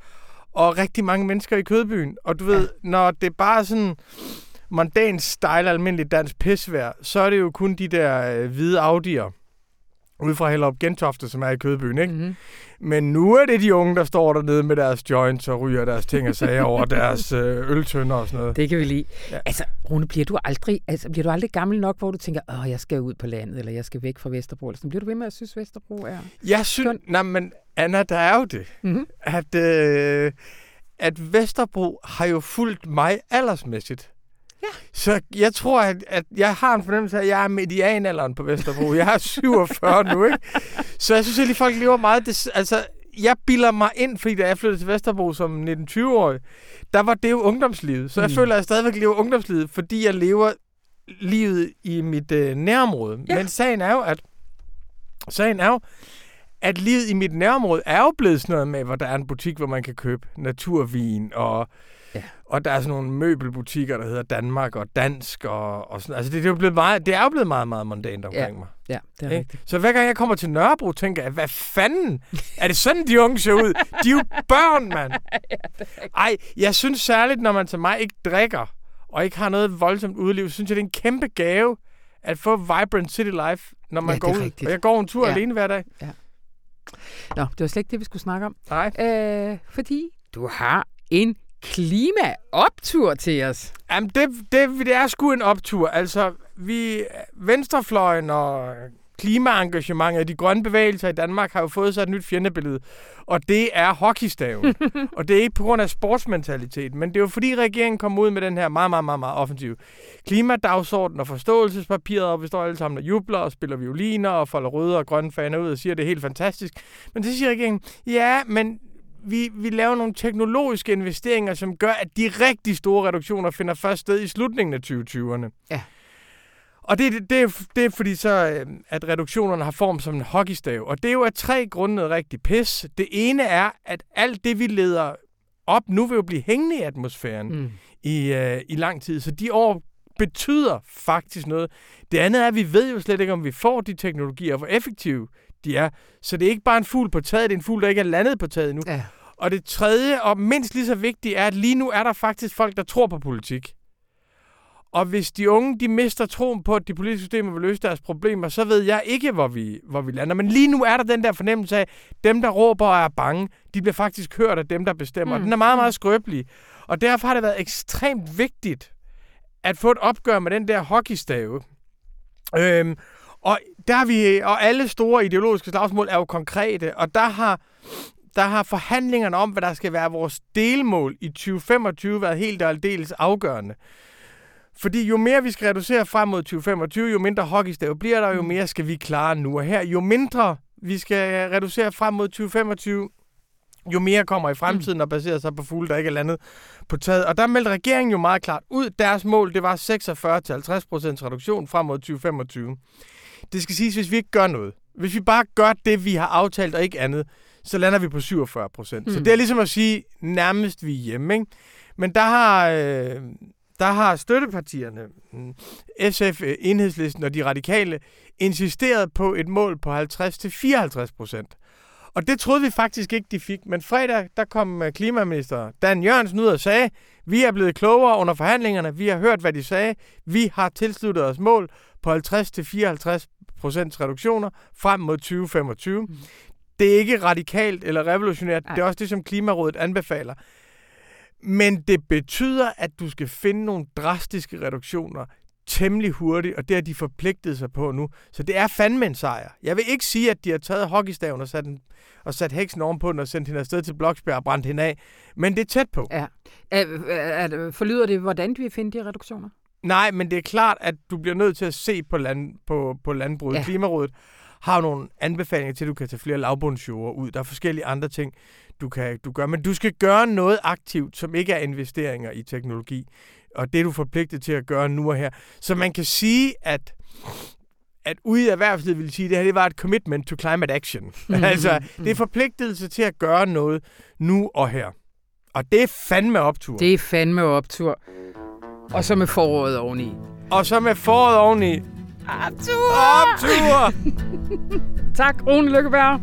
og rigtig mange mennesker i Kødbyen. Og du ved, ja. når det er bare sådan mondans style, almindelig dansk pisvær, så er det jo kun de der øh, hvide Audi'er ude fra Hellerup Gentofte, som er i Kødbyen, ikke? Mm-hmm. Men nu er det de unge, der står dernede med deres joints og ryger deres ting og sager over deres øh, øltønder og sådan noget. Det kan vi lide. Ja. Altså, Rune, bliver du, aldrig, altså, bliver du aldrig gammel nok, hvor du tænker, åh, jeg skal ud på landet, eller jeg skal væk fra Vesterbro? Eller sådan. Bliver du ved med at synes, Vesterbro er Jeg synes, nej, men Anna, der er jo det, mm-hmm. at, øh, at Vesterbro har jo fulgt mig aldersmæssigt. Ja. Så jeg tror, at, at jeg har en fornemmelse af, at jeg er medianalderen på Vesterbro. Jeg er 47 nu, ikke? Så jeg synes at folk lever meget... Det, altså, jeg bilder mig ind, fordi da jeg flyttede til Vesterbro som 19-20-årig, der var det jo ungdomslivet. Så jeg mm. føler, at jeg stadigvæk lever ungdomslivet, fordi jeg lever livet i mit øh, nærområde. Ja. Men sagen er jo, at sagen er jo, at livet i mit nærområde er jo blevet sådan noget med, hvor der er en butik, hvor man kan købe naturvin og. Og der er sådan nogle møbelbutikker, der hedder Danmark og Dansk og, og sådan. Altså, det, det, er jo blevet meget, det er jo blevet meget, meget mondant omkring Ja. mig. Ja, det er Ikke? rigtigt. Så hver gang jeg kommer til Nørrebro, tænker jeg, hvad fanden? Er det sådan, de unge ser ud? De er jo børn, mand. Ej, jeg synes særligt, når man til mig ikke drikker, og ikke har noget voldsomt udliv, synes jeg, det er en kæmpe gave at få Vibrant City Life, når man Ja, går ud. rigtigt. Og jeg går en tur Ja. ja. alene hver dag. Nå, det var slet ikke det, vi skulle snakke om. Nej. Øh, fordi du har en klimaoptur til os. Jamen, det, det, det er sgu en optur. Altså, vi, venstrefløjen og klimaengagementet og de grønne bevægelser i Danmark har jo fået sig et nyt fjendebillede. Og det er hockeystaven. og det er ikke på grund af sportsmentalitet, men det er jo fordi regeringen kom ud med den her meget, meget, meget, meget offensive klimadagsorden og forståelsespapiret, og vi står alle sammen og jubler og spiller violiner og folder røde og grønne faner ud og siger, at det er helt fantastisk. Men så siger regeringen, ja, men vi, vi laver nogle teknologiske investeringer, som gør, at de rigtig store reduktioner finder først sted i slutningen af 2020'erne. Ja. Og det, det, det, er, det er fordi så, øh, at reduktionerne har form som en hockeystav. Og det er jo af tre grunde noget rigtig pis. Det ene er, at alt det, vi leder op nu, vil jo blive hængende i atmosfæren Mm. i, øh, i lang tid. Så de år betyder faktisk noget. Det andet er, at vi ved jo slet ikke, om vi får de teknologier, og hvor effektive de er. Så det er ikke bare en fugl på taget, det er en fugl, der ikke er landet på taget endnu. Ja. Og det tredje, og mindst lige så vigtigt, er, at lige nu er der faktisk folk, der tror på politik. Og hvis de unge, de mister troen på, at de politiske systemer vil løse deres problemer, så ved jeg ikke, hvor vi, hvor vi lander. Men lige nu er der den der fornemmelse af, dem, der råber og er bange, de bliver faktisk hørt af dem, der bestemmer. Mm. Mm. Den er meget, meget skrøbelig. Og derfor har det været ekstremt vigtigt at få et opgør med den der hockeystave. Øhm, og, der vi, og alle store ideologiske slagsmål er jo konkrete, og der har, der har forhandlingerne om, hvad der skal være vores delmål i 2025 været helt og aldeles afgørende. Fordi jo mere vi skal reducere frem mod 2025, jo mindre hockeystav bliver der, jo mere skal vi klare nu og her. Jo mindre vi skal reducere frem mod 2025, jo mere kommer i fremtiden og baserer sig på fugle, der ikke er landet på taget. Og der meldte regeringen jo meget klart ud. Deres mål, det var 46-50% reduktion frem mod 2025. Det skal siges, hvis vi ikke gør noget. Hvis vi bare gør det, vi har aftalt og ikke andet, så lander vi på 47 procent. Mm. Så Mm. det er ligesom at sige, nærmest vi er hjemme. Ikke? Men der har, øh, der har støttepartierne, mm, SF, øh, Enhedslisten og de radikale, insisteret på et mål på 50-54 procent. Og det troede vi faktisk ikke, de fik. Men fredag, der kom øh, klimaminister Dan Jørgensen ud og sagde, vi er blevet klogere under forhandlingerne, vi har hørt, hvad de sagde, vi har tilsluttet os mål på 50-54 procents reduktioner frem mod 2025. Mm. Det er ikke radikalt eller revolutionært, Nej. det er også det, som Klimarådet anbefaler. Men det betyder, at du skal finde nogle drastiske reduktioner temmelig hurtigt, og det har de forpligtet sig på nu. Så det er fandme en sejr. Jeg vil ikke sige, at de har taget hockeystaven og sat, den, og sat heksen ovenpå den og sendt hende afsted til Bloksbjerg og brændt hende af, men det er tæt på. Ja. Er, er, er, forlyder det, hvordan de vil finde de reduktioner? Nej, men det er klart, at du bliver nødt til at se på, land, på, på landbruget. Ja. Klimarådet har nogle anbefalinger til, at du kan tage flere lavbundsjord ud. Der er forskellige andre ting, du kan du gør. Men du skal gøre noget aktivt, som ikke er investeringer i teknologi. Og det er du forpligtet til at gøre nu og her. Så man kan sige, at at ude i erhvervslivet vil sige, at det her det var et commitment to climate action. Mm, altså, det er forpligtelse til at gøre noget nu og her. Og det er fandme optur. Det er fandme optur. Og så med foråret oveni. Og så med foråret oveni. Optur! Optur! Tak, Rune Lykkeberg.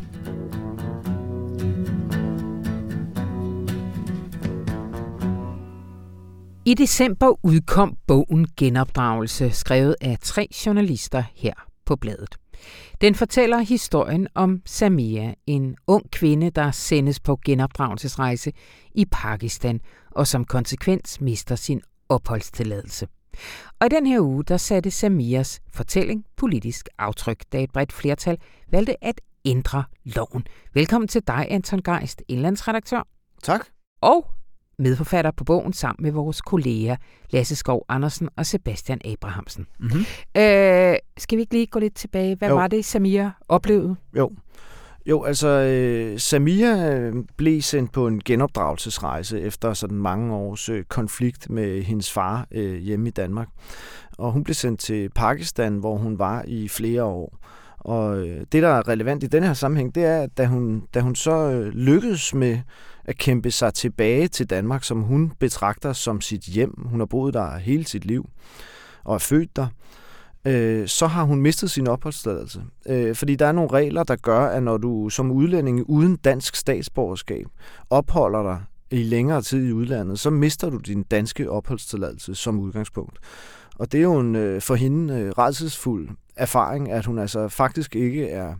I december udkom bogen Genopdragelse, skrevet af tre journalister her på bladet. Den fortæller historien om Samia, en ung kvinde, der sendes på genopdragelsesrejse i Pakistan, og som konsekvens mister sin opholdstilladelse. Og i den her uge, der satte Samias fortælling politisk aftryk, da et bredt flertal valgte at ændre loven. Velkommen til dig, Anton Geist, indlandsredaktør Tak. og medforfatter på bogen sammen med vores kolleger Lasse Skov Andersen og Sebastian Abrahamsen. Mm-hmm. Øh, skal vi ikke lige gå lidt tilbage? Hvad Jo. var det, Samia oplevede? Jo. Jo, altså øh, Samia øh, blev sendt på en genopdragelsesrejse efter sådan mange års øh, konflikt med hendes far øh, hjemme i Danmark. Og hun blev sendt til Pakistan, hvor hun var i flere år. Og øh, det, der er relevant i den her sammenhæng, det er, at da hun, da hun så øh, lykkedes med at kæmpe sig tilbage til Danmark, som hun betragter som sit hjem, hun har boet der hele sit liv og er født der, øh, Øh, så har hun mistet sin opholdstilladelse. Øh, fordi der er nogle regler, der gør, at når du som udlænding uden dansk statsborgerskab opholder dig i længere tid i udlandet, så mister du din danske opholdstilladelse som udgangspunkt. Og det er jo en øh, for hende øh, redselsfuld erfaring, at hun altså faktisk ikke er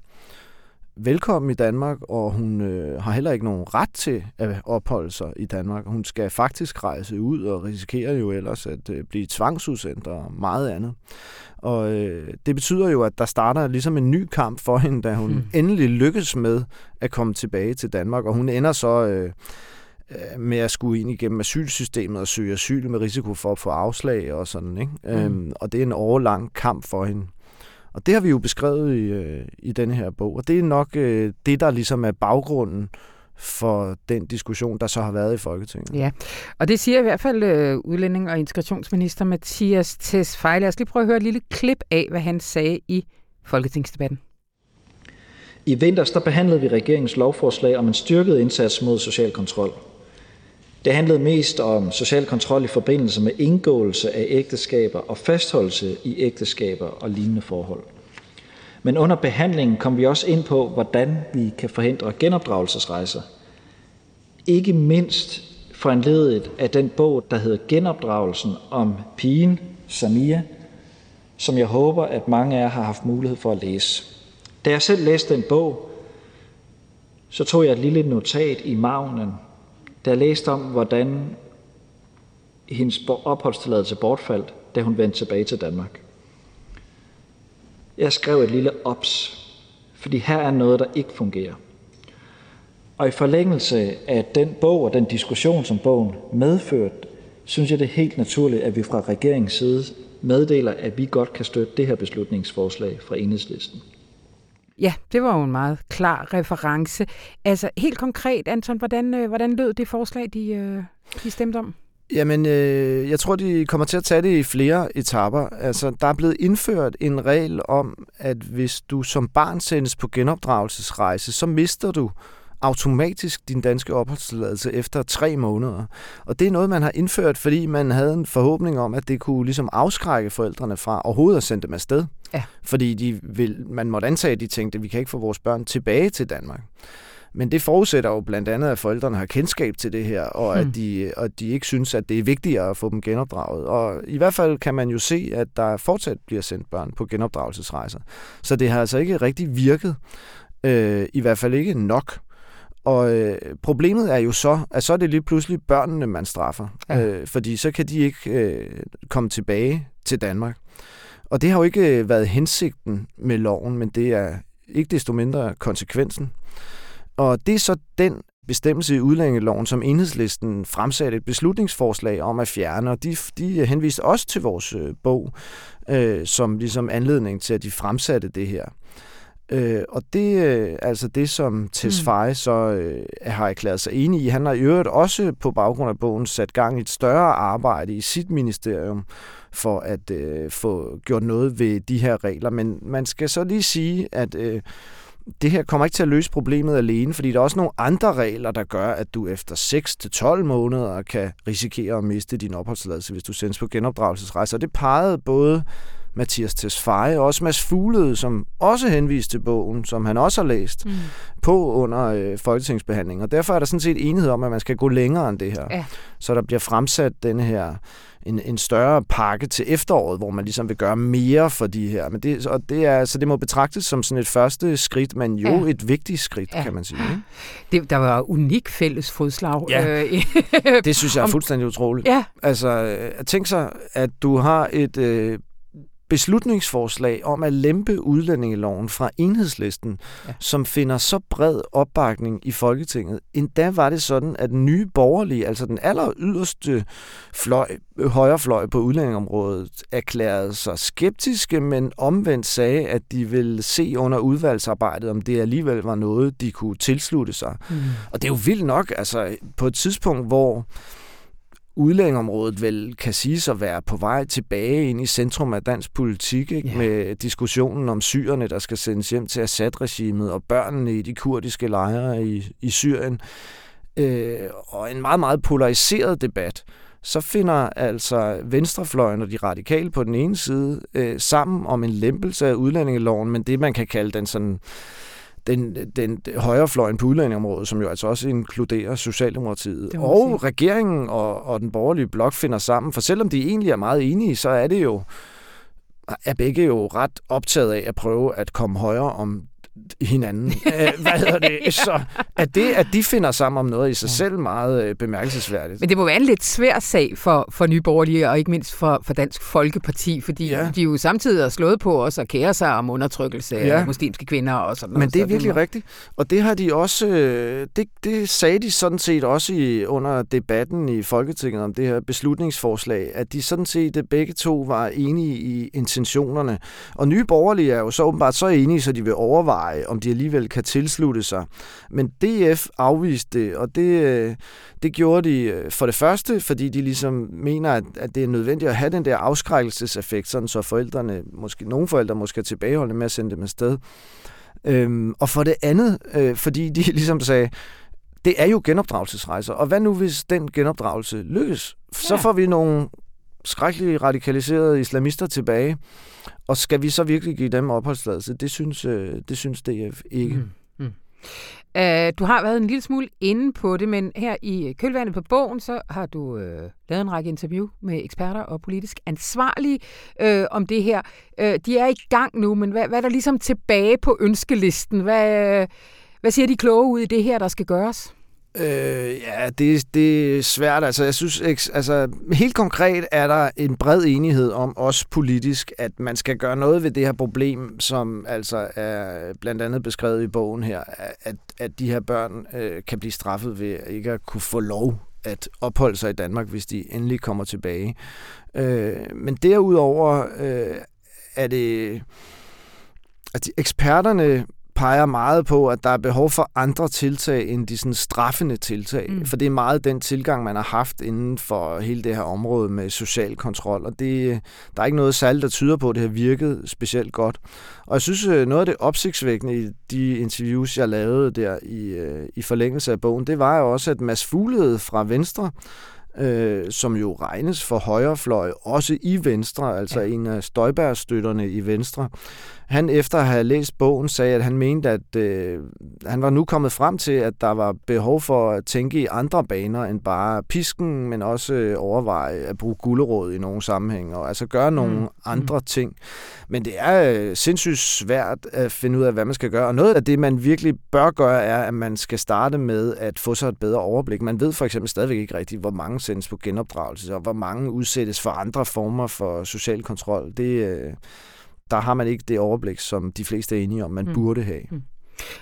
velkommen i Danmark, og hun øh, har heller ikke nogen ret til at opholde sig i Danmark. Hun skal faktisk rejse ud og risikerer jo ellers at øh, blive tvangsudsendt og meget andet. Og øh, det betyder jo, at der starter ligesom en ny kamp for hende, da hun hmm. endelig lykkes med at komme tilbage til Danmark, og hun ender så... Øh, øh, med at skulle ind igennem asylsystemet og søge asyl med risiko for at få afslag og sådan. Ikke? Mm. Øhm, og det er en årlang kamp for hende. Og det har vi jo beskrevet i, øh, i denne her bog, og det er nok øh, det, der ligesom er baggrunden for den diskussion, der så har været i Folketinget. Ja, og det siger i hvert fald øh, udlænding- og integrationsminister Mathias Tesfaye. Lad os lige prøve at høre et lille klip af, hvad han sagde i Folketingsdebatten. I vinters der behandlede vi regeringens lovforslag om en styrket indsats mod social kontrol. Det handlede mest om social kontrol i forbindelse med indgåelse af ægteskaber og fastholdelse i ægteskaber og lignende forhold. Men under behandlingen kom vi også ind på, hvordan vi kan forhindre genopdragelsesrejser. Ikke mindst foranledet af den bog, der hedder Genopdragelsen om pigen Samia, som jeg håber, at mange af jer har haft mulighed for at læse. Da jeg selv læste den bog, så tog jeg et lille notat i magnen da jeg læste om, hvordan hendes opholdstilladelse bortfaldt, da hun vendte tilbage til Danmark. Jeg skrev et lille ops, fordi her er noget, der ikke fungerer. Og i forlængelse af den bog og den diskussion, som bogen medførte, synes jeg, det er helt naturligt, at vi fra regeringens side meddeler, at vi godt kan støtte det her beslutningsforslag fra enhedslisten. Ja, det var jo en meget klar reference. Altså helt konkret, Anton, hvordan, øh, hvordan lød det forslag, de, øh, de stemte om? Jamen, øh, jeg tror, de kommer til at tage det i flere etapper. Altså, der er blevet indført en regel om, at hvis du som barn sendes på genopdragelsesrejse, så mister du automatisk din danske opholdstilladelse efter tre måneder. Og det er noget, man har indført, fordi man havde en forhåbning om, at det kunne ligesom afskrække forældrene fra overhovedet at sende dem afsted. Ja. Fordi de vil, man måtte antage, at de tænkte, at vi kan ikke få vores børn tilbage til Danmark. Men det forudsætter jo blandt andet, at forældrene har kendskab til det her, og hmm. at, de, og de ikke synes, at det er vigtigere at få dem genopdraget. Og i hvert fald kan man jo se, at der fortsat bliver sendt børn på genopdragelsesrejser. Så det har altså ikke rigtig virket. Øh, I hvert fald ikke nok. Og øh, problemet er jo så, at så er det lige pludselig børnene, man straffer. Ja. Øh, fordi så kan de ikke øh, komme tilbage til Danmark. Og det har jo ikke øh, været hensigten med loven, men det er ikke desto mindre konsekvensen. Og det er så den bestemmelse i udlændingeloven, som enhedslisten fremsatte et beslutningsforslag om at fjerne, og de, de henviste også til vores øh, bog øh, som ligesom anledning til, at de fremsatte det her. Øh, og det er øh, altså det, som Tesfaye mm. så øh, har erklæret sig enig i. Han har i øvrigt også på baggrund af bogen sat gang i et større arbejde i sit ministerium for at øh, få gjort noget ved de her regler. Men man skal så lige sige, at øh, det her kommer ikke til at løse problemet alene, fordi der er også nogle andre regler, der gør, at du efter 6-12 måneder kan risikere at miste din opholdstilladelse, hvis du sendes på genopdragelsesrejse. Og det pegede både Mathias Tesfaye og også Mads Fuglede, som også henviste til bogen, som han også har læst, mm. på under øh, folketingsbehandlingen. Og derfor er der sådan set enighed om, at man skal gå længere end det her. Ja. Så der bliver fremsat den her en, en større pakke til efteråret, hvor man ligesom vil gøre mere for de her. Men det, og det, er, så det må betragtes som sådan et første skridt, men jo ja. et vigtigt skridt, ja. kan man sige. Det, der var unik fælles fodslag. Ja. Øh, det synes jeg er fuldstændig utroligt. Ja. Altså, øh, tænk sig, at du har et øh, beslutningsforslag om at lempe udlændingeloven fra enhedslisten, ja. som finder så bred opbakning i Folketinget. Endda var det sådan, at den nye borgerlige, altså den aller yderste fløj, højrefløj på udlændingområdet, erklærede sig skeptiske, men omvendt sagde, at de ville se under udvalgsarbejdet, om det alligevel var noget, de kunne tilslutte sig. Mm. Og det er jo vildt nok, altså på et tidspunkt, hvor udlændingområdet vel kan siges at være på vej tilbage ind i centrum af dansk politik, ikke? Yeah. med diskussionen om syrerne, der skal sendes hjem til Assad-regimet, og børnene i de kurdiske lejre i, i Syrien, øh, og en meget, meget polariseret debat, så finder altså venstrefløjen og de radikale på den ene side øh, sammen om en lempelse af udlændingeloven, men det man kan kalde den sådan den, den højrefløjen på udlændingområdet, som jo altså også inkluderer Socialdemokratiet. Og sige. regeringen og, og den borgerlige blok finder sammen, for selvom de egentlig er meget enige, så er det jo er begge jo ret optaget af at prøve at komme højere om hinanden. Hvad hedder det? ja. Så at, det, at de finder sammen om noget i sig selv meget øh, bemærkelsesværdigt. Men det må være en lidt svær sag for, for Nye Borgerlige, og ikke mindst for, for Dansk Folkeparti, fordi ja. de jo samtidig har slået på os og kære sig om undertrykkelse ja. af muslimske kvinder og sådan noget. Men det er virkelig rigtigt. Og det har de også, øh, det, det sagde de sådan set også i, under debatten i Folketinget om det her beslutningsforslag, at de sådan set øh, begge to var enige i intentionerne. Og Nye Borgerlige er jo så åbenbart så enige, så de vil overveje overveje, om de alligevel kan tilslutte sig. Men DF afviste det, og det, øh, det gjorde de øh, for det første, fordi de ligesom mener, at, at det er nødvendigt at have den der afskrækkelseseffekt, sådan så forældrene, måske nogle forældre måske er tilbageholdende med at sende dem afsted. Øhm, og for det andet, øh, fordi de ligesom sagde, det er jo genopdragelsesrejser, og hvad nu hvis den genopdragelse lykkes? Så får vi nogle skrækkeligt radikaliserede islamister tilbage. Og skal vi så virkelig give dem opholdsladelse? Det synes, øh, det synes DF ikke. Mm. Mm. Uh, du har været en lille smule inde på det, men her i kølvandet på bogen, så har du uh, lavet en række interview med eksperter og politisk ansvarlige uh, om det her. Uh, de er i gang nu, men hvad, hvad er der ligesom tilbage på ønskelisten? Hvad, uh, hvad siger de kloge ud i det her, der skal gøres? Øh, ja, det, det er svært. Altså, jeg synes, altså, helt konkret er der en bred enighed om, også politisk, at man skal gøre noget ved det her problem, som altså er blandt andet beskrevet i bogen her, at, at de her børn øh, kan blive straffet ved ikke at kunne få lov at opholde sig i Danmark, hvis de endelig kommer tilbage. Øh, men derudover øh, er det... At eksperterne peger meget på, at der er behov for andre tiltag end de sådan straffende tiltag. Mm. For det er meget den tilgang, man har haft inden for hele det her område med social kontrol. Og det, der er ikke noget særligt, der tyder på, at det har virket specielt godt. Og jeg synes, øh, noget af det opsigtsvækkende i de interviews, jeg lavede der i, øh, i forlængelse af bogen, det var jo også, at Mads Fuglede fra Venstre øh, som jo regnes for højrefløj, også i Venstre, altså ja. en af Støjberg-støtterne i Venstre. Han efter at have læst bogen sagde, at han mente, at øh, han var nu kommet frem til, at der var behov for at tænke i andre baner end bare pisken, men også øh, overveje at bruge gulderåd i nogle sammenhæng, og altså gøre nogle mm. andre mm. ting. Men det er øh, sindssygt svært at finde ud af, hvad man skal gøre. Og noget af det, man virkelig bør gøre, er, at man skal starte med at få sig et bedre overblik. Man ved for eksempel stadigvæk ikke rigtigt, hvor mange sendes på genopdragelse, og hvor mange udsættes for andre former for social kontrol. Det, øh, der har man ikke det overblik, som de fleste er enige om, man mm. burde have. Mm.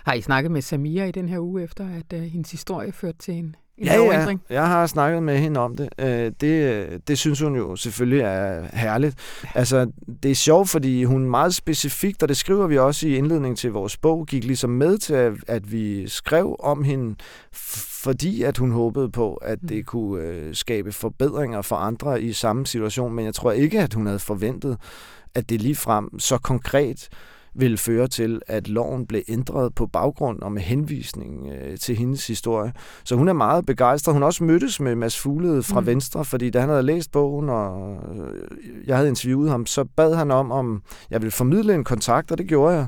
Har I snakket med Samia i den her uge, efter at uh, hendes historie førte til en, en ja, lovændring? Ja, jeg har snakket med hende om det. Uh, det. Det synes hun jo selvfølgelig er herligt. Altså, det er sjovt, fordi hun meget specifikt, og det skriver vi også i indledningen til vores bog, gik ligesom med til, at, at vi skrev om hende, fordi at hun håbede på, at det mm. kunne uh, skabe forbedringer for andre i samme situation, men jeg tror ikke, at hun havde forventet, at det lige frem så konkret ville føre til, at loven blev ændret på baggrund og med henvisning øh, til hendes historie. Så hun er meget begejstret. Hun har også mødtes med Mads Fuglede fra mm. Venstre, fordi da han havde læst bogen, og øh, jeg havde interviewet ham, så bad han om, om jeg ville formidle en kontakt, og det gjorde jeg.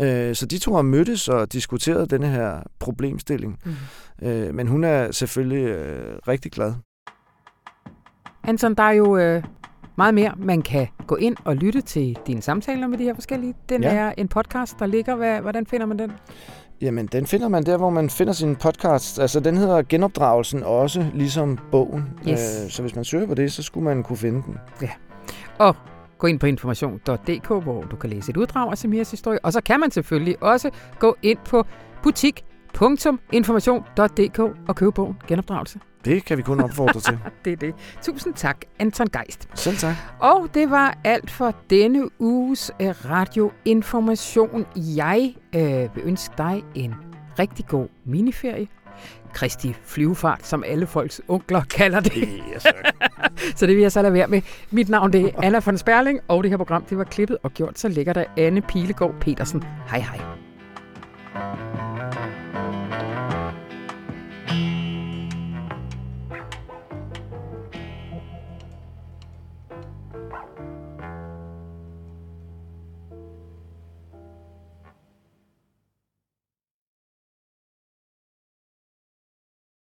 Øh, så de to har mødtes og diskuteret denne her problemstilling. Mm. Øh, men hun er selvfølgelig øh, rigtig glad. Anton, der er jo øh, meget mere. Man kan gå ind og lytte til dine samtaler med de her forskellige. Den ja. er en podcast, der ligger. Hvad, hvordan finder man den? Jamen, den finder man der, hvor man finder sin podcast. Altså, den hedder Genopdragelsen også, ligesom bogen. Yes. Øh, så hvis man søger på det, så skulle man kunne finde den. Ja. Og gå ind på information.dk, hvor du kan læse et uddrag af Samias historie. Og så kan man selvfølgelig også gå ind på butik.information.dk og købe bogen Genopdragelse. Det kan vi kun opfordre til. det er det. Tusind tak, Anton Geist. Selv tak. Og det var alt for denne uges øh, radioinformation. Jeg øh, vil ønske dig en rigtig god miniferie. Kristi flyvefart, som alle folks onkler kalder det. Yes, så det vil jeg så lade være med. Mit navn det er Anna von Sperling, og det her program det var klippet og gjort så lækkert af Anne Pilegaard Petersen. Hej hej.